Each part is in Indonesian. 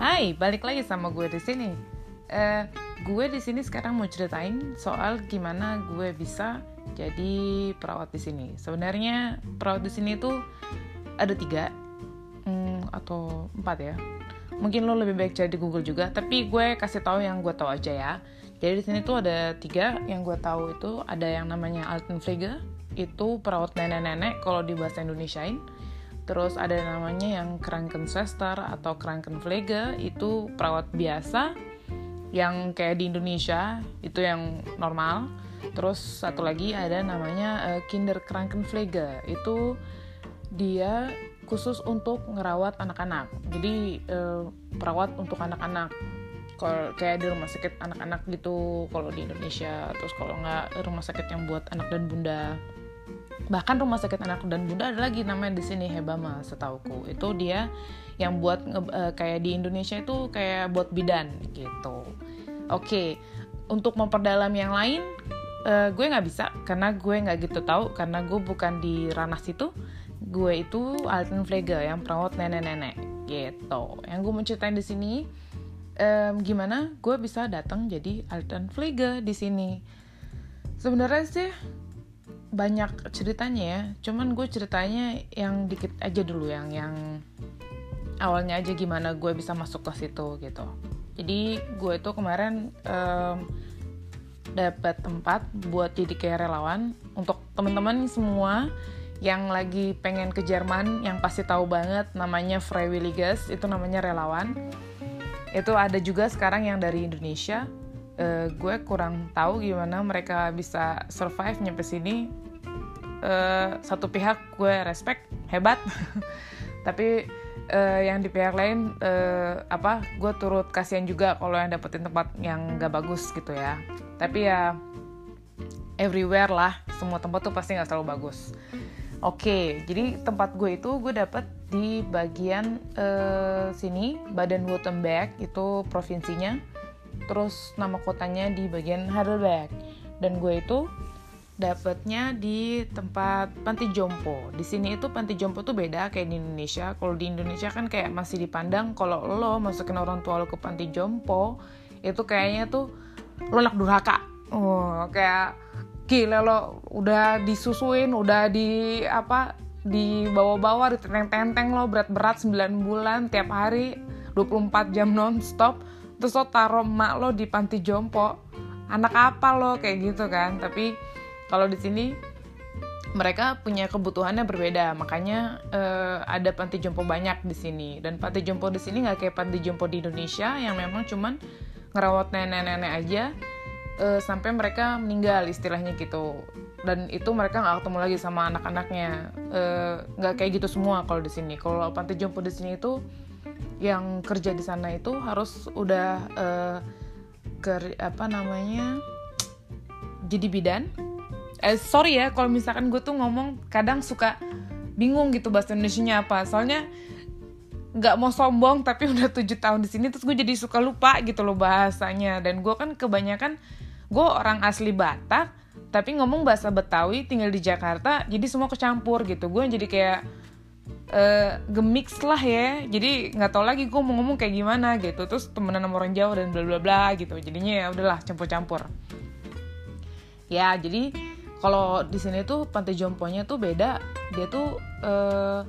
Hai, balik lagi sama gue di sini. Eh, gue di sini sekarang mau ceritain soal gimana gue bisa jadi perawat di sini. Sebenarnya perawat di sini tuh ada tiga hmm, atau empat ya. Mungkin lo lebih baik cari di Google juga, tapi gue kasih tahu yang gue tahu aja ya. Jadi di sini tuh ada tiga yang gue tahu itu ada yang namanya Altenpflege, itu perawat nenek-nenek kalau di bahasa Indonesiain. Terus ada namanya yang Krankenschwester atau Krankenpflege, itu perawat biasa yang kayak di Indonesia, itu yang normal. Terus satu lagi ada namanya uh, Kinderkrankenpflege, itu dia khusus untuk ngerawat anak-anak. Jadi uh, perawat untuk anak-anak kalau kayak di rumah sakit anak-anak gitu kalau di Indonesia terus kalau nggak rumah sakit yang buat anak dan bunda bahkan rumah sakit anak dan bunda ada lagi namanya di sini Hebama setauku itu dia yang buat uh, kayak di Indonesia itu kayak buat bidan gitu oke okay. untuk memperdalam yang lain uh, gue nggak bisa karena gue nggak gitu tahu karena gue bukan di ranah situ gue itu Altenpflege yang perawat nenek-nenek gitu yang gue mau ceritain di sini um, gimana gue bisa datang jadi Altenpflege di sini. Sebenarnya sih banyak ceritanya ya, cuman gue ceritanya yang dikit aja dulu yang yang awalnya aja gimana gue bisa masuk ke situ gitu. Jadi gue itu kemarin um, dapat tempat buat jadi kayak relawan untuk teman-teman semua yang lagi pengen ke Jerman yang pasti tahu banget namanya Freiwilliges itu namanya relawan. Itu ada juga sekarang yang dari Indonesia uh, gue kurang tahu gimana mereka bisa survive nyampe sini. Uh, satu pihak gue respect hebat. Tapi uh, yang di pihak lain uh, apa gue turut kasihan juga kalau yang dapetin tempat yang gak bagus gitu ya. Tapi ya everywhere lah semua tempat tuh pasti nggak selalu bagus. Oke, jadi tempat gue itu gue dapet di bagian uh, sini, Baden-Württemberg itu provinsinya. Terus nama kotanya di bagian Heidelberg. Dan gue itu dapetnya di tempat panti jompo. Di sini itu panti jompo tuh beda kayak di Indonesia. Kalau di Indonesia kan kayak masih dipandang kalau lo masukin orang tua lo ke panti jompo, itu kayaknya tuh lo anak durhaka. Oh, kayak gila lo udah disusuin udah di apa di bawa-bawa ditenteng-tenteng lo berat-berat 9 bulan tiap hari 24 jam nonstop terus lo taruh emak lo di panti jompo. Anak apa lo? Kayak gitu kan. Tapi kalau di sini mereka punya kebutuhannya berbeda. Makanya uh, ada panti jompo banyak di sini. Dan panti jompo di sini nggak kayak panti jompo di Indonesia yang memang cuman ngerawat nenek-nenek aja uh, sampai mereka meninggal istilahnya gitu. Dan itu mereka nggak ketemu lagi sama anak-anaknya. Eh, nggak uh, kayak gitu semua kalau di sini. Kalau panti jompo di sini itu yang kerja di sana itu harus udah uh, ke apa namanya jadi bidan. Eh sorry ya kalau misalkan gue tuh ngomong kadang suka bingung gitu bahasa Indonesia apa. Soalnya nggak mau sombong tapi udah tujuh tahun di sini terus gue jadi suka lupa gitu loh bahasanya. Dan gue kan kebanyakan gue orang asli Batak tapi ngomong bahasa Betawi tinggal di Jakarta jadi semua kecampur gitu. Gue jadi kayak uh, gemix lah ya. Jadi nggak tau lagi gue mau ngomong kayak gimana gitu. Terus temenan sama orang Jawa dan bla bla bla gitu. Jadinya ya udahlah campur-campur. Ya jadi kalau di sini tuh pantai jomponya tuh beda. Dia tuh uh,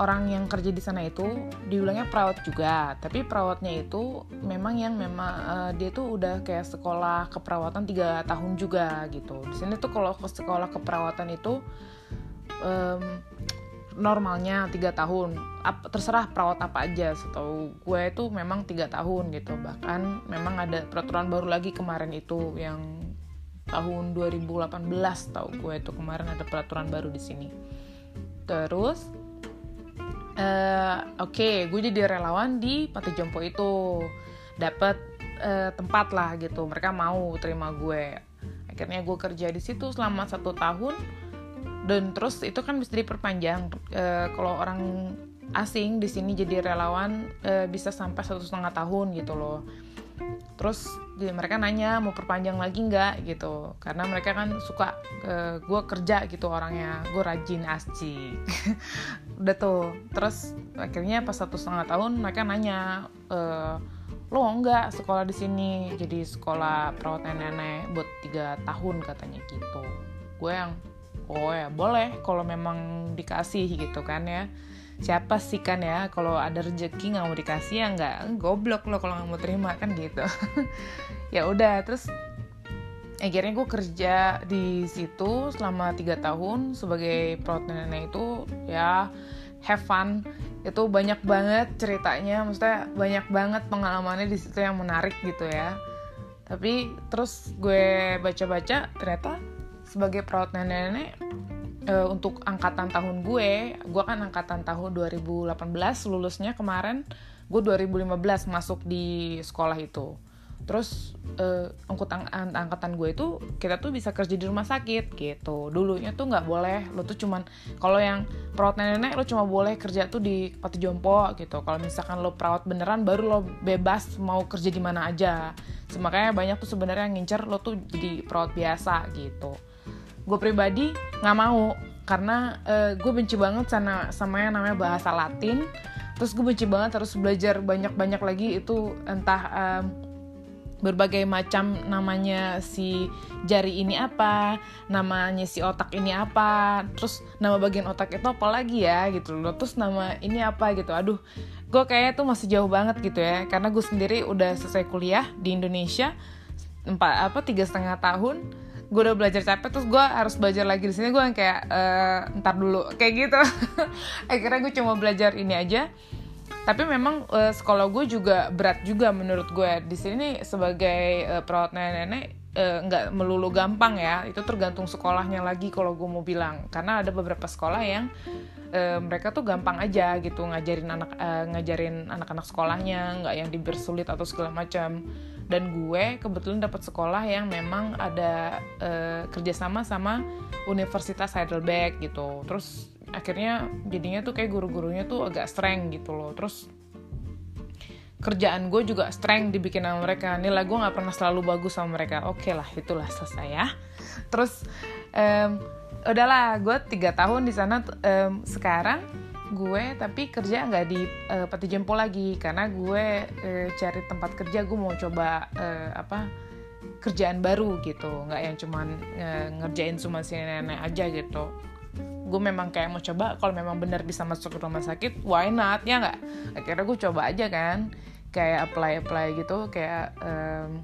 orang yang kerja di sana itu diulangnya perawat juga. Tapi perawatnya itu memang yang memang uh, dia tuh udah kayak sekolah keperawatan tiga tahun juga gitu. Di sini tuh kalau sekolah keperawatan itu um, normalnya tiga tahun. Terserah perawat apa aja setahu gue itu memang tiga tahun gitu. Bahkan memang ada peraturan baru lagi kemarin itu yang tahun 2018 tahu gue itu kemarin ada peraturan baru di sini. Terus uh, oke okay, gue jadi relawan di Panti Jompo itu. Dapat uh, tempat lah gitu mereka mau terima gue. Akhirnya gue kerja di situ selama satu tahun dan terus itu kan bisa diperpanjang uh, kalau orang asing di sini jadi relawan uh, bisa sampai satu setengah tahun gitu loh. Terus mereka nanya mau perpanjang lagi nggak? gitu. Karena mereka kan suka uh, gue kerja gitu orangnya gue rajin asci udah tuh. Terus akhirnya pas satu setengah tahun mereka nanya uh, lo nggak sekolah di sini? Jadi sekolah perawat nenek buat tiga tahun katanya gitu. Gue yang oh ya boleh kalau memang dikasih gitu kan ya. Siapa sih kan ya kalau ada rezeki nggak mau dikasih ya nggak goblok lo kalau nggak mau terima kan gitu. Ya udah terus akhirnya gue kerja di situ selama tiga tahun sebagai perawat nenek itu ya have fun. Itu banyak banget ceritanya maksudnya banyak banget pengalamannya di situ yang menarik gitu ya. Tapi terus gue baca-baca ternyata sebagai perawat nenek-nenek uh, untuk angkatan tahun gue, gue kan angkatan tahun 2018 lulusnya kemarin, gue 2015 masuk di sekolah itu. Terus uh, angkutan angkatan gue itu kita tuh bisa kerja di rumah sakit gitu. Dulunya tuh nggak boleh, lo tuh cuman kalau yang perawat nenek lo cuma boleh kerja tuh di Pati Jompo gitu. Kalau misalkan lo perawat beneran baru lo bebas mau kerja di mana aja. Makanya banyak tuh sebenarnya yang ngincer lo tuh jadi perawat biasa gitu gue pribadi nggak mau karena uh, gue benci banget sama sama yang namanya bahasa Latin. Terus gue benci banget harus belajar banyak-banyak lagi itu entah um, berbagai macam namanya si jari ini apa, namanya si otak ini apa, terus nama bagian otak itu apa lagi ya gitu loh, terus nama ini apa gitu, aduh, gue kayaknya tuh masih jauh banget gitu ya, karena gue sendiri udah selesai kuliah di Indonesia empat apa tiga setengah tahun, gue udah belajar capek terus gue harus belajar lagi di sini. Gue yang kayak e, ntar dulu kayak gitu. Akhirnya gue cuma belajar ini aja. Tapi memang uh, sekolah gue juga berat juga menurut gue di sini sebagai uh, perawat nenek-nenek nggak uh, melulu gampang ya. Itu tergantung sekolahnya lagi kalau gue mau bilang. Karena ada beberapa sekolah yang uh, mereka tuh gampang aja gitu ngajarin anak uh, ngajarin anak-anak sekolahnya nggak yang dibersulit atau segala macam. Dan gue kebetulan dapat sekolah yang memang ada uh, kerjasama sama Universitas Heidelberg gitu. Terus akhirnya jadinya tuh kayak guru-gurunya tuh agak streng gitu loh. Terus kerjaan gue juga streng dibikin sama mereka. Nilai gue nggak pernah selalu bagus sama mereka. Oke okay lah itulah selesai ya. Terus um, udahlah gue tiga tahun di sana um, sekarang gue tapi kerja nggak di uh, Peti Jempo lagi. Karena gue uh, cari tempat kerja gue mau coba uh, apa kerjaan baru gitu. Nggak yang cuman uh, ngerjain cuma si nenek aja gitu gue memang kayak mau coba kalau memang benar bisa masuk ke rumah sakit why not ya nggak? Akhirnya gue coba aja kan kayak apply apply gitu kayak um,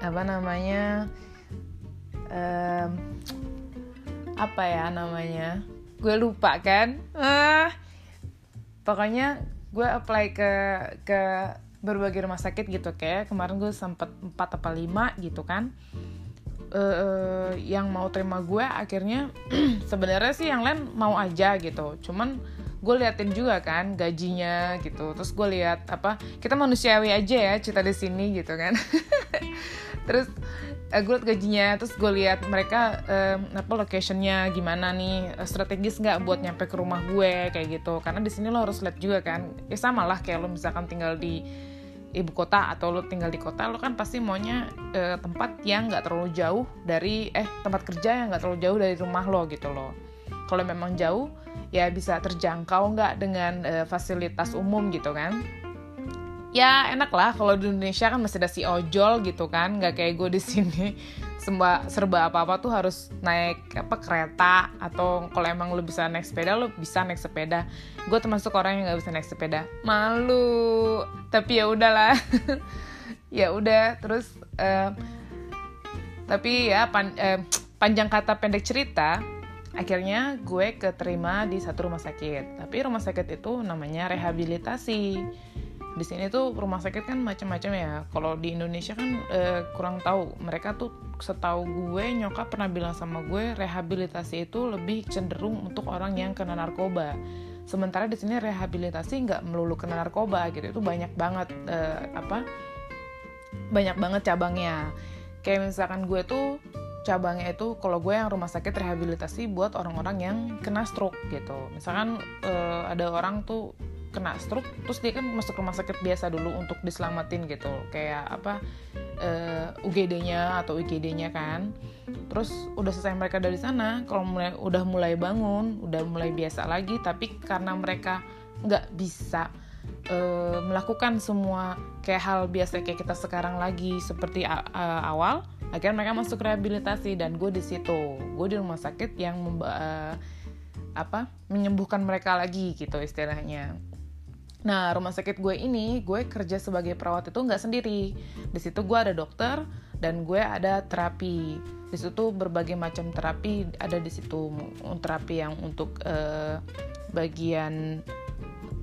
apa namanya um, apa ya namanya gue lupa kan? Ah. Pokoknya gue apply ke ke berbagai rumah sakit gitu kayak kemarin gue sempet 4 apa 5 gitu kan uh, yang mau terima gue akhirnya sebenarnya sih yang lain mau aja gitu. Cuman gue liatin juga kan gajinya gitu. Terus gue lihat apa kita manusiawi aja ya cerita di sini gitu kan. Terus uh, gue liat gajinya terus gue lihat mereka uh, apa locationnya gimana nih strategis nggak buat nyampe ke rumah gue kayak gitu. Karena di sini lo harus lihat juga kan. Ya sama lah kayak lo misalkan tinggal di ibu kota atau lo tinggal di kota lo kan pasti maunya uh, tempat yang nggak terlalu jauh dari eh tempat kerja yang nggak terlalu jauh dari rumah lo gitu loh. Kalau memang jauh ya bisa terjangkau nggak dengan uh, fasilitas umum gitu kan ya enak lah kalau di Indonesia kan masih ada si ojol gitu kan. Nggak kayak gue di sini. Semua serba apa apa tuh harus naik apa kereta. Atau kalau emang lo bisa naik sepeda lo bisa naik sepeda. Gue termasuk orang yang nggak bisa naik sepeda. Malu. Tapi ya udahlah. Ya udah terus uh, tapi ya pan, uh, panjang kata pendek cerita akhirnya gue keterima di satu rumah sakit. Tapi rumah sakit itu namanya rehabilitasi di sini tuh rumah sakit kan macam-macam ya. Kalau di Indonesia kan eh, kurang tahu. Mereka tuh setahu gue nyokap pernah bilang sama gue rehabilitasi itu lebih cenderung untuk orang yang kena narkoba. Sementara di sini rehabilitasi nggak melulu kena narkoba gitu. Itu banyak banget eh, apa? Banyak banget cabangnya. Kayak misalkan gue tuh cabangnya itu kalau gue yang rumah sakit rehabilitasi buat orang-orang yang kena stroke gitu. Misalkan eh, ada orang tuh kena stroke terus dia kan masuk rumah sakit biasa dulu untuk diselamatin gitu. Kayak apa uh, eh, UGD-nya atau IGD-nya kan. Terus udah selesai mereka dari sana kalau mulai udah mulai bangun udah mulai biasa lagi tapi karena mereka nggak bisa uh, melakukan semua kayak hal biasa kayak kita sekarang lagi seperti uh, awal akhirnya mereka masuk rehabilitasi dan gue di situ. Gue di rumah sakit yang uh, apa menyembuhkan mereka lagi gitu istilahnya nah rumah sakit gue ini gue kerja sebagai perawat itu nggak sendiri. Di situ gue ada dokter dan gue ada terapi. Di situ berbagai macam terapi ada di situ. Terapi yang untuk uh, bagian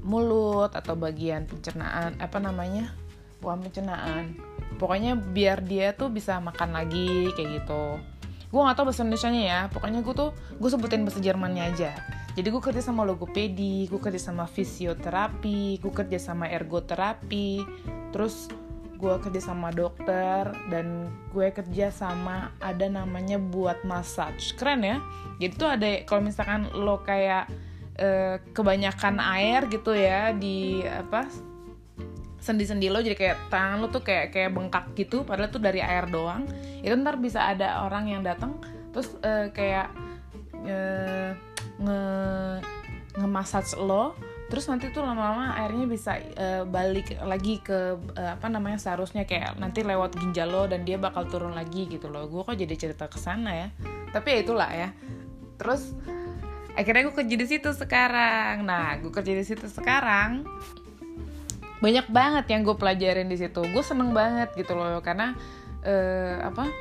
mulut atau bagian pencernaan apa namanya bukan pencernaan. Pokoknya biar dia tuh bisa makan lagi kayak gitu. Gue gak tau bahasa Indonesia ya. Pokoknya gue tuh gue sebutin bahasa Jermannya aja jadi gue kerja sama logopedi gue kerja sama fisioterapi gue kerja sama ergoterapi terus gue kerja sama dokter dan gue kerja sama ada namanya buat massage. Keren ya? Jadi tuh ada kalau misalkan lo kayak uh, kebanyakan air gitu ya di apa sendi-sendi lo jadi kayak tangan lo tuh kayak kayak bengkak gitu padahal tuh dari air doang itu ntar bisa ada orang yang datang terus uh, kayak uh, nge ngemasaj lo terus nanti tuh lama-lama airnya bisa uh, balik lagi ke uh, apa namanya seharusnya kayak nanti lewat ginjal lo dan dia bakal turun lagi gitu loh. Gue kok jadi cerita ke sana ya. Tapi ya itulah ya. Terus akhirnya gue kerja di situ sekarang. Nah gue kerja di situ sekarang banyak banget yang gue pelajarin di situ. Gue seneng banget gitu loh karena uh, apa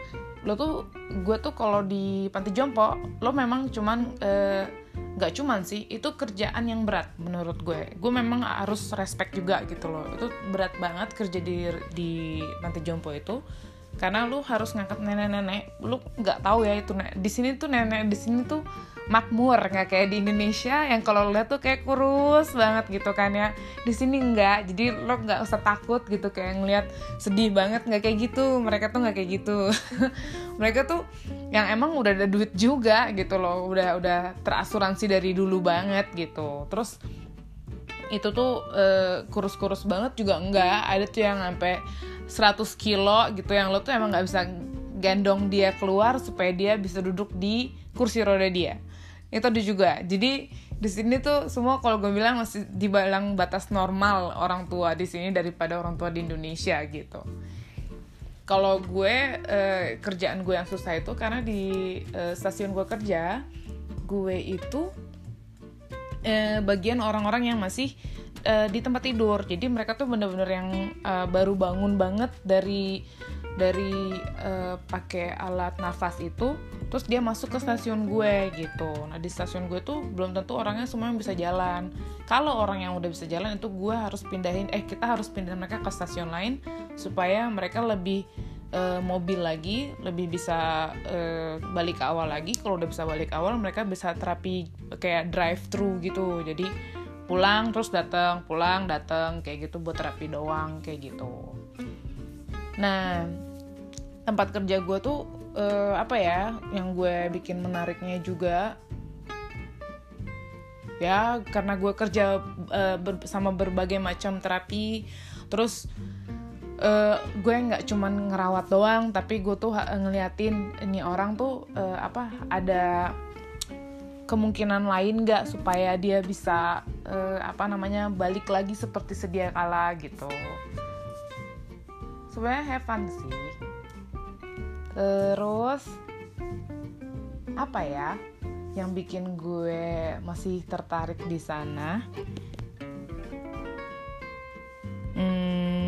lo tuh gue tuh kalau di panti jompo lo memang cuman uh, nggak cuman sih itu kerjaan yang berat menurut gue. Gue memang harus respect juga gitu loh. Itu berat banget kerja di di panti jompo itu. Karena lu harus ngangkat nenek-nenek. Lu nggak tahu ya itu di sini tuh nenek di sini tuh makmur nggak kayak di Indonesia yang kalau lihat tuh kayak kurus banget gitu kan ya. Di sini enggak jadi lo nggak usah takut gitu kayak ngelihat sedih banget nggak kayak gitu. Mereka tuh nggak kayak gitu. Mereka tuh yang emang udah ada duit juga gitu loh udah udah terasuransi dari dulu banget gitu. Terus itu tuh uh, kurus-kurus banget juga enggak ada tuh yang sampai 100 kilo gitu yang lo tuh emang nggak bisa gendong dia keluar supaya dia bisa duduk di kursi roda dia itu ada juga. Jadi di sini tuh semua kalau gue bilang masih dibilang batas normal orang tua di sini daripada orang tua di Indonesia gitu. Kalau gue eh, kerjaan gue yang susah itu karena di eh, stasiun gue kerja gue itu eh, bagian orang-orang yang masih eh, di tempat tidur. Jadi mereka tuh bener-bener yang eh, baru bangun banget dari dari uh, pakai alat nafas itu terus dia masuk ke stasiun gue gitu. Nah di stasiun gue tuh belum tentu orangnya semua yang bisa jalan. Kalau orang yang udah bisa jalan itu gue harus pindahin eh kita harus pindahin mereka ke stasiun lain supaya mereka lebih uh, mobil lagi lebih bisa uh, balik ke awal lagi. Kalau udah bisa balik awal mereka bisa terapi kayak drive thru gitu. Jadi pulang terus datang pulang datang kayak gitu buat terapi doang kayak gitu. Nah tempat kerja gue tuh uh, apa ya yang gue bikin menariknya juga. Ya karena gue kerja uh, ber sama berbagai macam terapi. Terus uh, gue nggak cuman ngerawat doang tapi gue tuh ngeliatin ini orang tuh uh, apa ada kemungkinan lain nggak supaya dia bisa uh, apa namanya balik lagi seperti sedia kala gitu. Sebenarnya have fun sih terus apa ya yang bikin gue masih tertarik di sana? Hmm,